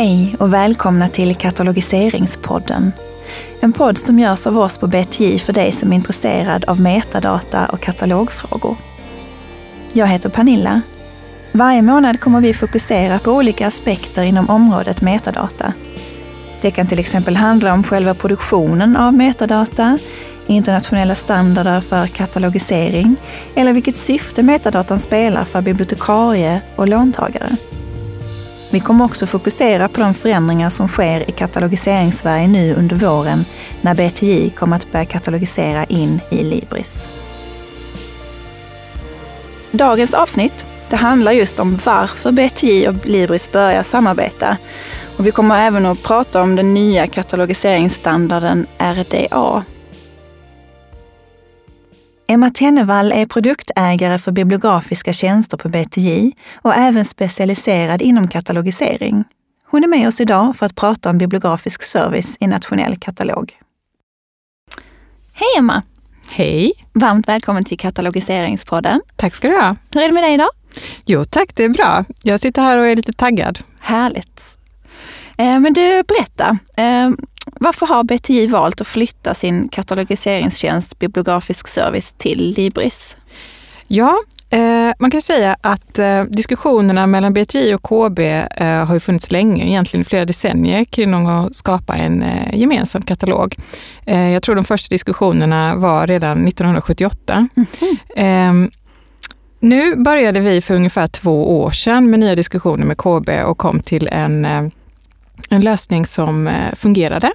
Hej och välkomna till Katalogiseringspodden. En podd som görs av oss på BTJ för dig som är intresserad av metadata och katalogfrågor. Jag heter Pernilla. Varje månad kommer vi fokusera på olika aspekter inom området metadata. Det kan till exempel handla om själva produktionen av metadata, internationella standarder för katalogisering eller vilket syfte metadatan spelar för bibliotekarie och låntagare. Vi kommer också fokusera på de förändringar som sker i katalogiseringssverige nu under våren när BTJ kommer att börja katalogisera in i Libris. Dagens avsnitt det handlar just om varför BTJ och Libris börjar samarbeta. Och vi kommer även att prata om den nya katalogiseringsstandarden RDA Emma Tennevall är produktägare för bibliografiska tjänster på BTJ och även specialiserad inom katalogisering. Hon är med oss idag för att prata om bibliografisk service i nationell katalog. Hej Emma! Hej! Varmt välkommen till Katalogiseringspodden. Tack ska du ha. Hur är det med dig idag? Jo tack, det är bra. Jag sitter här och är lite taggad. Härligt. Eh, men du, berätta. Varför har BTI valt att flytta sin katalogiseringstjänst Bibliografisk service till Libris? Ja, eh, man kan säga att eh, diskussionerna mellan BTI och KB eh, har ju funnits länge, egentligen flera decennier, kring att skapa en gemensam katalog. Jag tror de första diskussionerna var redan 1978. Mm -hmm. nu började vi för ungefär två år sedan med nya diskussioner med KB och kom till en en lösning som eh, fungerade.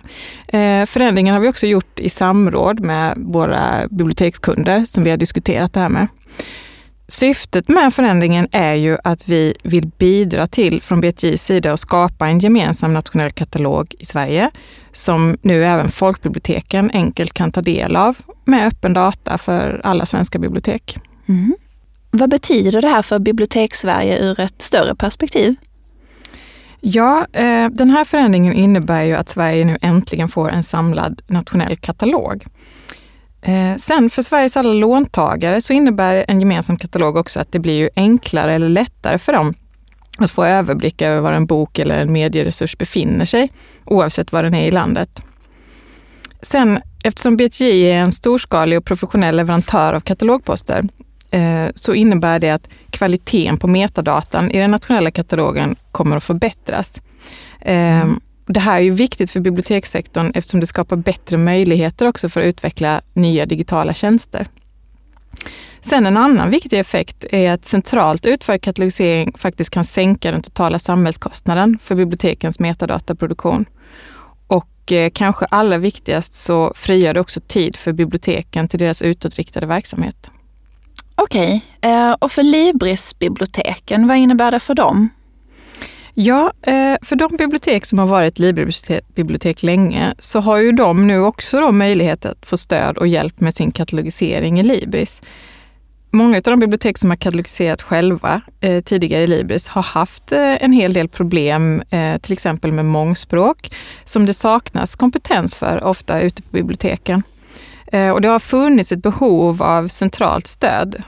Eh, förändringen har vi också gjort i samråd med våra bibliotekskunder som vi har diskuterat det här med. Syftet med förändringen är ju att vi vill bidra till, från BTJs sida, att skapa en gemensam nationell katalog i Sverige som nu även folkbiblioteken enkelt kan ta del av med öppen data för alla svenska bibliotek. Mm. Vad betyder det här för Bibliotekssverige ur ett större perspektiv? Ja, eh, den här förändringen innebär ju att Sverige nu äntligen får en samlad nationell katalog. Eh, sen för Sveriges alla låntagare så innebär en gemensam katalog också att det blir ju enklare eller lättare för dem att få överblick över var en bok eller en medieresurs befinner sig, oavsett var den är i landet. Sen, eftersom BTJ är en storskalig och professionell leverantör av katalogposter så innebär det att kvaliteten på metadatan i den nationella katalogen kommer att förbättras. Mm. Det här är ju viktigt för bibliotekssektorn eftersom det skapar bättre möjligheter också för att utveckla nya digitala tjänster. Sen en annan viktig effekt är att centralt utförd katalogisering faktiskt kan sänka den totala samhällskostnaden för bibliotekens metadataproduktion. Och eh, kanske allra viktigast så frigör det också tid för biblioteken till deras utåtriktade verksamhet. Okej, okay. Eh, och för Libris-biblioteken, vad innebär det för dem? Ja, eh, för de bibliotek som har varit Libri-bibliotek länge så har ju de nu också då möjlighet att få stöd och hjälp med sin katalogisering i Libris. Många av de bibliotek som har katalogiserat själva eh, tidigare i Libris har haft eh, en hel del problem, eh, till exempel med mångspråk, som det saknas kompetens för ofta ute på biblioteken. Eh, och det har funnits ett behov av centralt stöd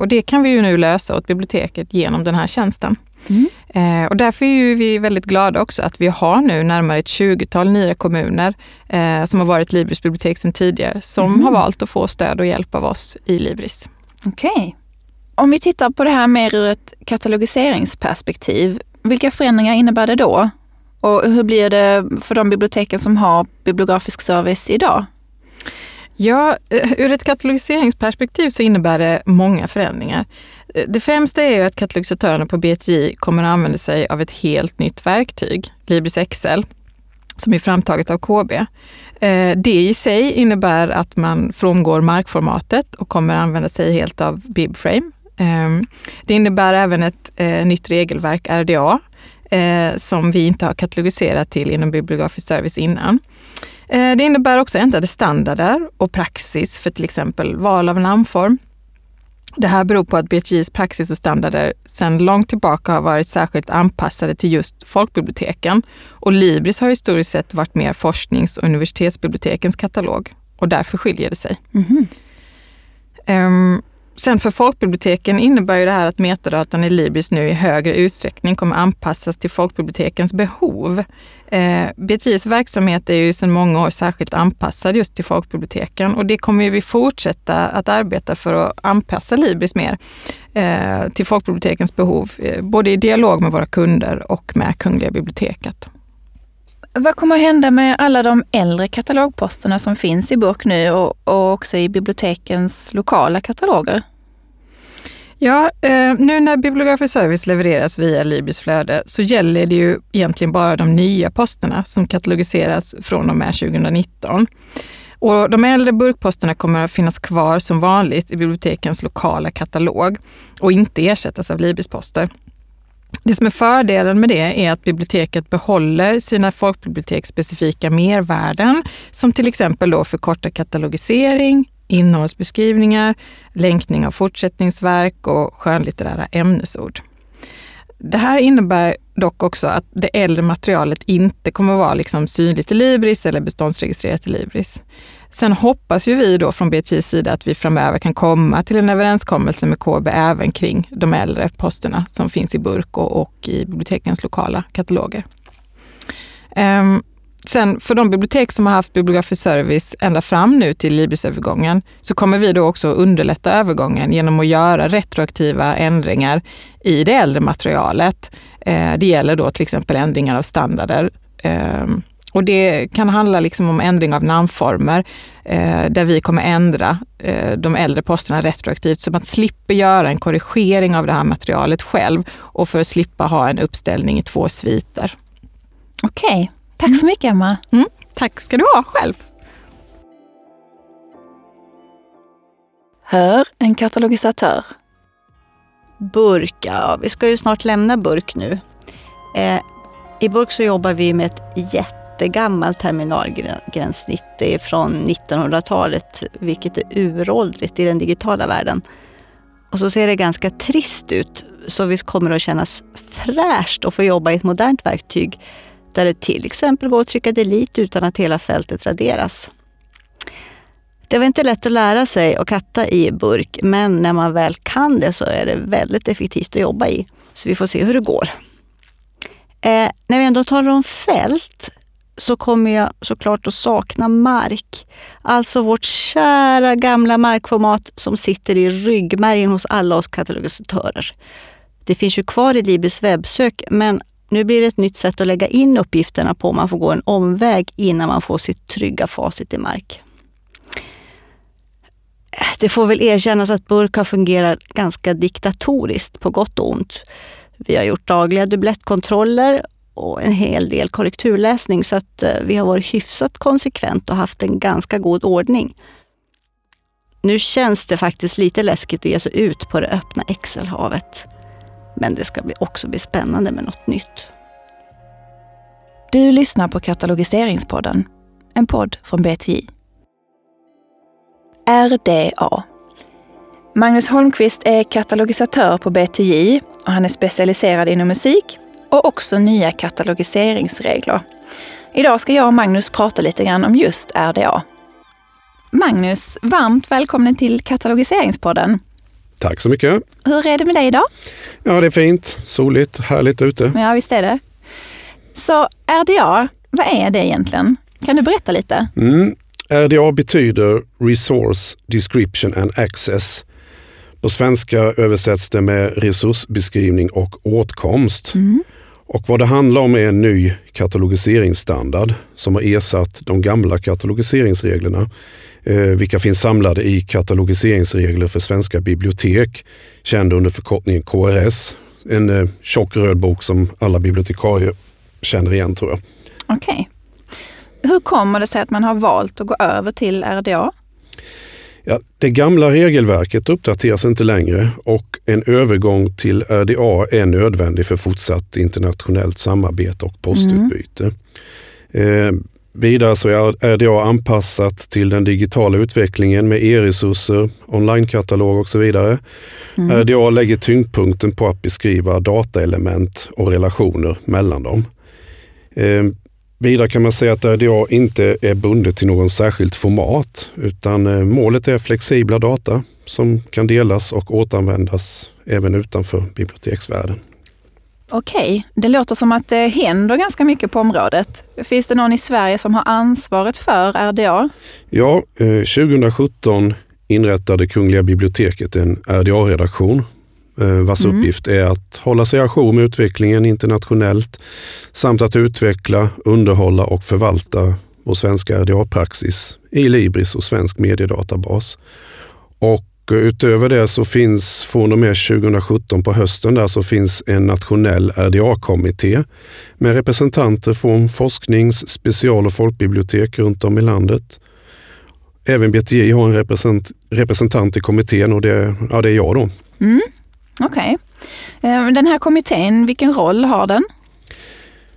och det kan vi ju nu lösa åt biblioteket genom den här tjänsten. Mm. Eh, och därför är vi väldigt glada också att vi har nu närmare ett 20-tal nya kommuner eh, som har varit Libris bibliotek sedan tidigare som mm. har valt att få stöd och hjälp av oss i Libris. Okej. Okay. Om vi tittar på det här mer ur ett katalogiseringsperspektiv, vilka förändringar innebär det då? Och hur blir det för de biblioteken som har bibliografisk service idag? Ja, eh, ur ett katalogiseringsperspektiv så innebär det många förändringar. Eh, det främsta är ju att katalogisatörerna på BTJ kommer att använda sig av ett helt nytt verktyg, Libris Excel, som är framtaget av KB. Eh, det i sig innebär att man frångår markformatet och kommer att använda sig helt av Bibframe. Ehm, det innebär även ett nytt regelverk, RDA, som vi inte har katalogiserat till inom bibliografisk service innan. Eh, det innebär också ändrade standarder och praxis för till exempel val av namnform. Det här beror på att BTJs praxis och standarder sedan långt tillbaka har varit särskilt anpassade till just folkbiblioteken. Och Libris har historiskt sett varit mer forsknings och universitetsbibliotekens katalog och därför skiljer det sig. Mm -hmm sen för folkbiblioteken innebär ju det här att metadatan i Libris nu i högre utsträckning kommer anpassas till folkbibliotekens behov. Eh, BTIs verksamhet är ju sedan många år särskilt anpassad just till folkbiblioteken och det kommer vi fortsätta att arbeta för att anpassa Libris mer eh, till folkbibliotekens behov, eh, både i dialog med våra kunder och med Kungliga biblioteket. Vad kommer att hända med alla de äldre katalogposterna som finns i burk nu och, och också i bibliotekens lokala kataloger? Ja, eh, nu när Bibliografisk service levereras via Libris flöde så gäller det ju egentligen bara de nya posterna som katalogiseras från och med 2019. Och de äldre burkposterna kommer att finnas kvar som vanligt i bibliotekens lokala katalog och inte ersättas av Libris-poster. Det som är fördelen med det är att biblioteket behåller sina folkbiblioteksspecifika mervärden som till exempel då förkortad katalogisering, innehållsbeskrivningar, länkning av fortsättningsverk och skönlitterära ämnesord. Det här innebär dock också att det äldre materialet inte kommer vara liksom synligt i Libris eller beståndsregistrerat i Libris. Sen hoppas ju vi då från BTIs sida att vi framöver kan komma till en överenskommelse med KB även kring de äldre posterna som finns i burk och, och i bibliotekens lokala kataloger. Um, sen för de bibliotek som har haft bibliografisk service ända fram nu till Libris-övergången så kommer vi då också underlätta övergången genom att göra retroaktiva ändringar i det äldre materialet. Eh, det gäller då till exempel ändringar av standarder. Eh, och det kan handla liksom om ändring av namnformer eh, där vi kommer ändra eh, de äldre posterna retroaktivt så man slipper göra en korrigering av det här materialet själv och för att slippa ha en uppställning i två sviter. Okej, okay. tack mm. så mycket Emma. Mm. Tack ska du ha själv. Hör en katalogisatör. Burk, ja, vi ska ju snart lämna burk nu. Eh, I burk så jobbar vi med ett jätte jättegammalt terminalgränssnitt. Det är från 1900-talet, vilket är uråldrigt i den digitala världen. Och så ser det ganska trist ut, så visst kommer det att kännas fräscht att få jobba i ett modernt verktyg där det till exempel går att trycka delete utan att hela fältet raderas. Det var inte lätt att lära sig att katta i burk, men när man väl kan det så är det väldigt effektivt att jobba i. Så vi får se hur det går. Eh, när vi ändå talar om fält så kommer jag såklart att sakna mark. Alltså vårt kära gamla markformat som sitter i ryggmärgen hos alla oss katalogisatörer. Det finns ju kvar i Libris webbsök, men nu blir det ett nytt sätt att lägga in uppgifterna på. Man får gå en omväg innan man får sitt trygga facit i mark. Det får väl erkännas att Burk har fungerat ganska diktatoriskt på gott och ont. Vi har gjort dagliga dubblettkontroller och en hel del korrekturläsning så att eh, vi har varit hyfsat konsekvent och haft en ganska god ordning. Nu känns det faktiskt lite läskigt att ge sig ut på det öppna Excelhavet. Men det ska också bli spännande med något nytt. Du lyssnar på Katalogiseringspodden, en podd från BTI. RDA. Magnus Holmqvist är katalogisatör på BTI och han är specialiserad inom musik, och också nya katalogiseringsregler. Idag ska jag och Magnus prata lite grann om just RDA. Magnus, varmt välkommen till Katalogiseringspodden. Tack så mycket. Hur är det med dig idag? Ja, det är fint, soligt, härligt ute. Ja, visst är det. Så RDA, vad är det egentligen? Kan du berätta lite? Mm. RDA betyder Resource Description and Access. På svenska översätts det med resursbeskrivning och åtkomst. Mm. Och vad det handlar om är en ny katalogiseringsstandard som har ersatt de gamla katalogiseringsreglerna, eh, vilka finns samlade i katalogiseringsregler för svenska bibliotek, känd under förkortningen KRS. En eh, tjock röd bok som alla bibliotekarier känner igen tror jag. Okej. Okay. Hur kommer det sig att man har valt att gå över till RDA? Ja, det gamla regelverket uppdateras inte längre och en övergång till RDA är nödvändig för fortsatt internationellt samarbete och postutbyte. Mm. Eh, vidare så är RDA anpassat till den digitala utvecklingen med e-resurser, onlinekatalog och så vidare. Mm. RDA lägger tyngdpunkten på att beskriva dataelement och relationer mellan dem. Eh, Vidare kan man säga att RDA inte är bundet till någon särskilt format utan eh, målet är flexibla data som kan delas och återanvändas även utanför biblioteksvärlden. Okej, det låter som att det händer ganska mycket på området. Finns det någon i Sverige som har ansvaret för RDA? Ja, 2017 eh, inrättade Kungliga biblioteket en RDA-redaktion vars mm. uppgift är att hålla sig ajour med utvecklingen internationellt samt att utveckla, underhålla och förvalta vår svenska RDA-praxis i Libris och svensk mediedatabas. Och utöver det så finns från och med 2017 på hösten där så finns en nationell RDA-kommitté med representanter från forsknings-, special och folkbibliotek runt om i landet. Även BTI har en represent, representant i kommittén och det, ja, det är jag då. Mm, Okej. Okay. Eh, den här kommittén, vilken roll har den?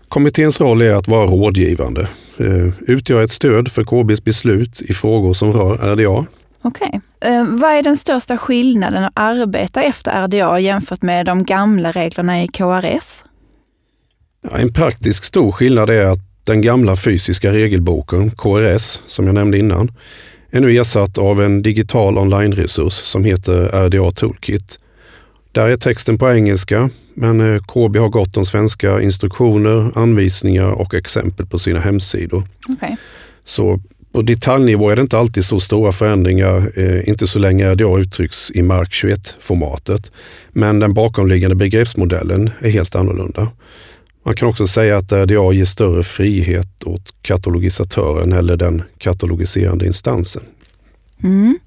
Kommitténs roll är att vara rådgivande, eh, utgöra ett stöd för KBs beslut i frågor som rör RDA Okej. Okay. Eh, vad är den största skillnaden att arbeta efter RDA jämfört med de gamla reglerna i KRS? En praktisk stor skillnad är att den gamla fysiska regelboken, KRS, som jag nämnde innan, är nu ersatt av en digital online-resurs som heter RDA Toolkit. Där är texten på engelska, men eh, KB har gott om svenska instruktioner, anvisningar och exempel på sina hemsidor. Okay. Så på detaljnivå är det inte alltid så stora förändringar, eh, inte så länge RDA uttrycks i Mark 21-formatet. Men den bakomliggande begreppsmodellen är helt annorlunda. Man kan också säga att RDA ger större frihet åt katalogisatören eller den katalogiserande instansen. Mm.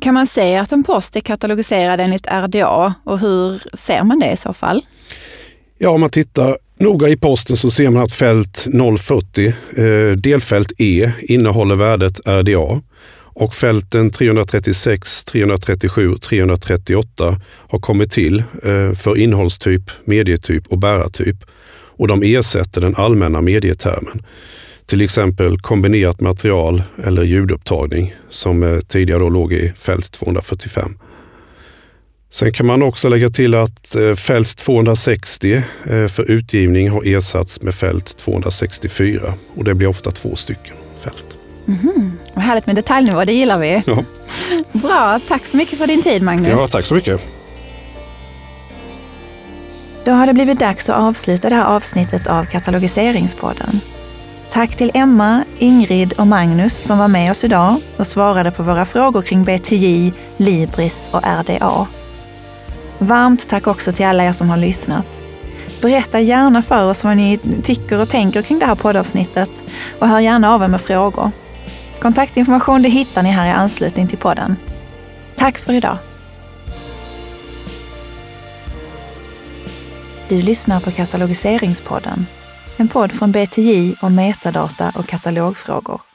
Kan man säga att en post är katalogiserad enligt RDA och hur ser man det i så fall? Ja, om man tittar Noga i posten så ser man att fält 040, eh, delfält E, innehåller värdet RDA och fälten 336, 337 och 338 har kommit till eh, för innehållstyp, medietyp och bärartyp och de ersätter den allmänna medietermen. Till exempel kombinerat material eller ljudupptagning som eh, tidigare låg i fält 245. Sen kan man också lägga till att eh, fält 260 eh, för utgivning har ersatts med fält 264 och det blir ofta två stycken fält. Mm, vad härligt med detaljnivå, det gillar vi. Ja. Bra, tack så mycket för din tid Magnus. Ja, tack så mycket. Då har det blivit dags att avsluta det här avsnittet av Katalogiseringspodden. Tack till Emma, Ingrid och Magnus som var med oss idag och svarade på våra frågor kring BTJ, Libris och RDA. Varmt tack också till alla er som har lyssnat. Berätta gärna för oss vad ni tycker och tänker kring det här poddavsnittet och hör gärna av er med frågor. Kontaktinformation det hittar ni här i anslutning till podden. Tack för idag! Du lyssnar på Katalogiseringspodden, en podd från BTJ om metadata och katalogfrågor.